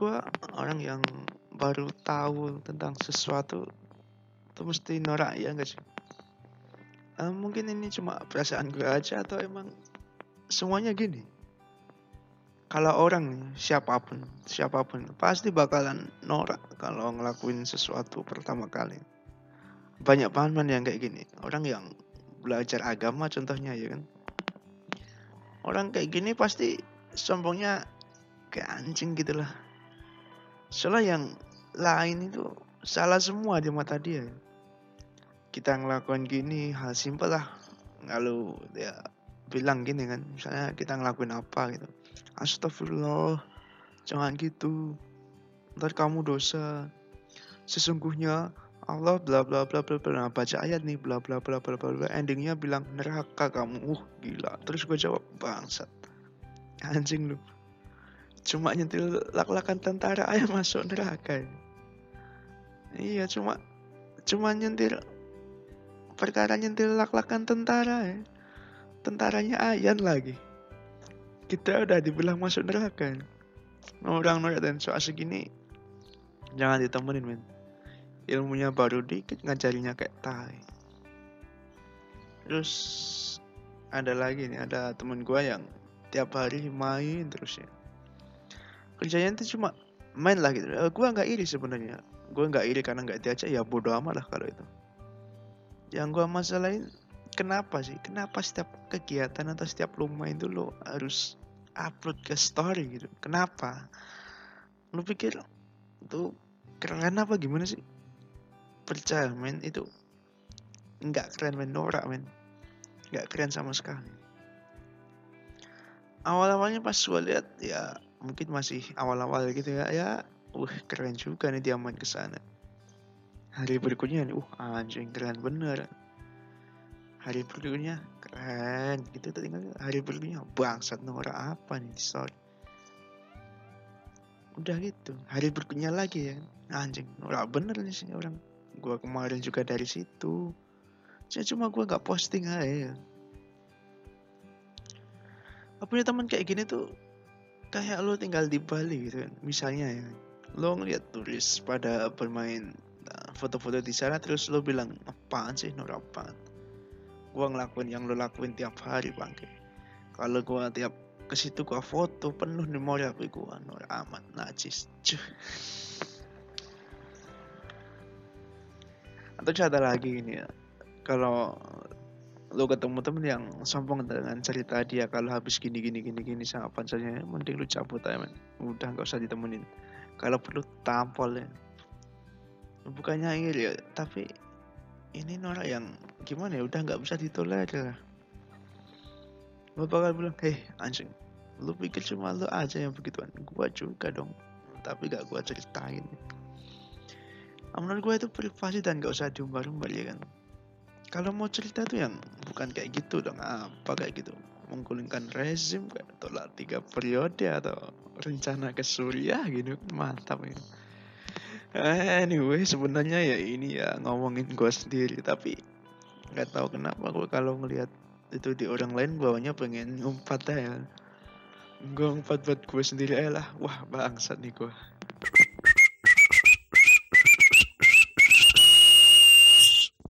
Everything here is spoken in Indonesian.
gue orang yang baru tahu tentang sesuatu itu mesti norak ya enggak sih? Uh, mungkin ini cuma perasaan gue aja atau emang semuanya gini? Kalau orang siapa pun siapa pun pasti bakalan norak kalau ngelakuin sesuatu pertama kali. Banyak paman yang kayak gini. Orang yang belajar agama contohnya ya kan? Orang kayak gini pasti sombongnya kayak anjing gitu lah soalnya yang lain itu salah semua di mata dia. Kita ngelakuin gini hal simpel lah. Lalu dia bilang gini kan misalnya kita ngelakuin apa gitu. Astagfirullah jangan gitu. Ntar kamu dosa. Sesungguhnya Allah bla bla bla bla bla. Nah, baca ayat nih bla bla bla bla bla endingnya bilang neraka kamu. Uh gila. Terus gue jawab bangsat. Anjing lu cuma nyentil lak-lakan tentara aja masuk neraka. Ya. iya cuma cuma nyentil perkara nyentil lak-lakan tentara ya. Tentaranya ayan lagi. Kita udah dibilang masuk neraka. Orang norak dan soal segini jangan ditemenin men. Ilmunya baru dikit ngajarinya kayak tai. Terus ada lagi nih ada temen gue yang tiap hari main terus ya kerjanya itu cuma main lah gitu. Uh, gue nggak iri sebenarnya. Gue nggak iri karena nggak diajak ya bodoh amat lah kalau itu. Yang gue masalahin kenapa sih? Kenapa setiap kegiatan atau setiap lu main tuh lo harus upload ke story gitu? Kenapa? Lu pikir tuh keren apa gimana sih? Percaya men itu nggak keren men. Norak men. Nggak keren sama sekali. Awal-awalnya pas gue lihat ya mungkin masih awal-awal gitu ya. Ya uh keren juga nih dia main ke sana. Hari berikutnya nih uh anjing keren bener. Hari berikutnya keren. Gitu tinggal hari berikutnya bangsat norak apa nih sorry. Udah gitu hari berikutnya lagi ya. Anjing norak bener nih sih orang. Gue kemarin juga dari situ. Saya cuma gue nggak posting aja Aku punya teman kayak gini tuh kayak lo tinggal di Bali gitu kan misalnya ya. Lo ngeliat turis pada bermain nah, foto-foto di sana terus lo bilang apaan sih norak apaan? Gue ngelakuin yang lo lakuin tiap hari bangke kalau gue tiap ke situ gua foto penuh memori HP gue norak amat najis Cuh. atau ada lagi ini ya kalau lu ketemu temen yang sombong dengan cerita dia kalau habis gini gini gini gini sama pacarnya mending lu cabut aja men. Udah nggak usah ditemenin. Kalau perlu tampol ya. Bukannya iri ya tapi ini norak yang gimana ya udah nggak bisa ditolerir lah. Lu bakal bilang heh anjing lu pikir cuma lu aja yang begituan? Gua juga dong tapi gak gua ceritain. Menurut gue itu privasi dan gak usah diumbar-umbar ya kan kalau mau cerita tuh yang bukan kayak gitu dong apa kayak gitu? Menggulingkan rezim kayak tolak tiga periode atau rencana ke Suriah gitu mantap ini. Anyway sebenarnya ya ini ya ngomongin gue sendiri tapi nggak tahu kenapa gue kalau ngelihat itu di orang lain bawahnya pengen ngumpat ya gue ngumpat buat gue sendiri aja lah. Wah bangsat nih gue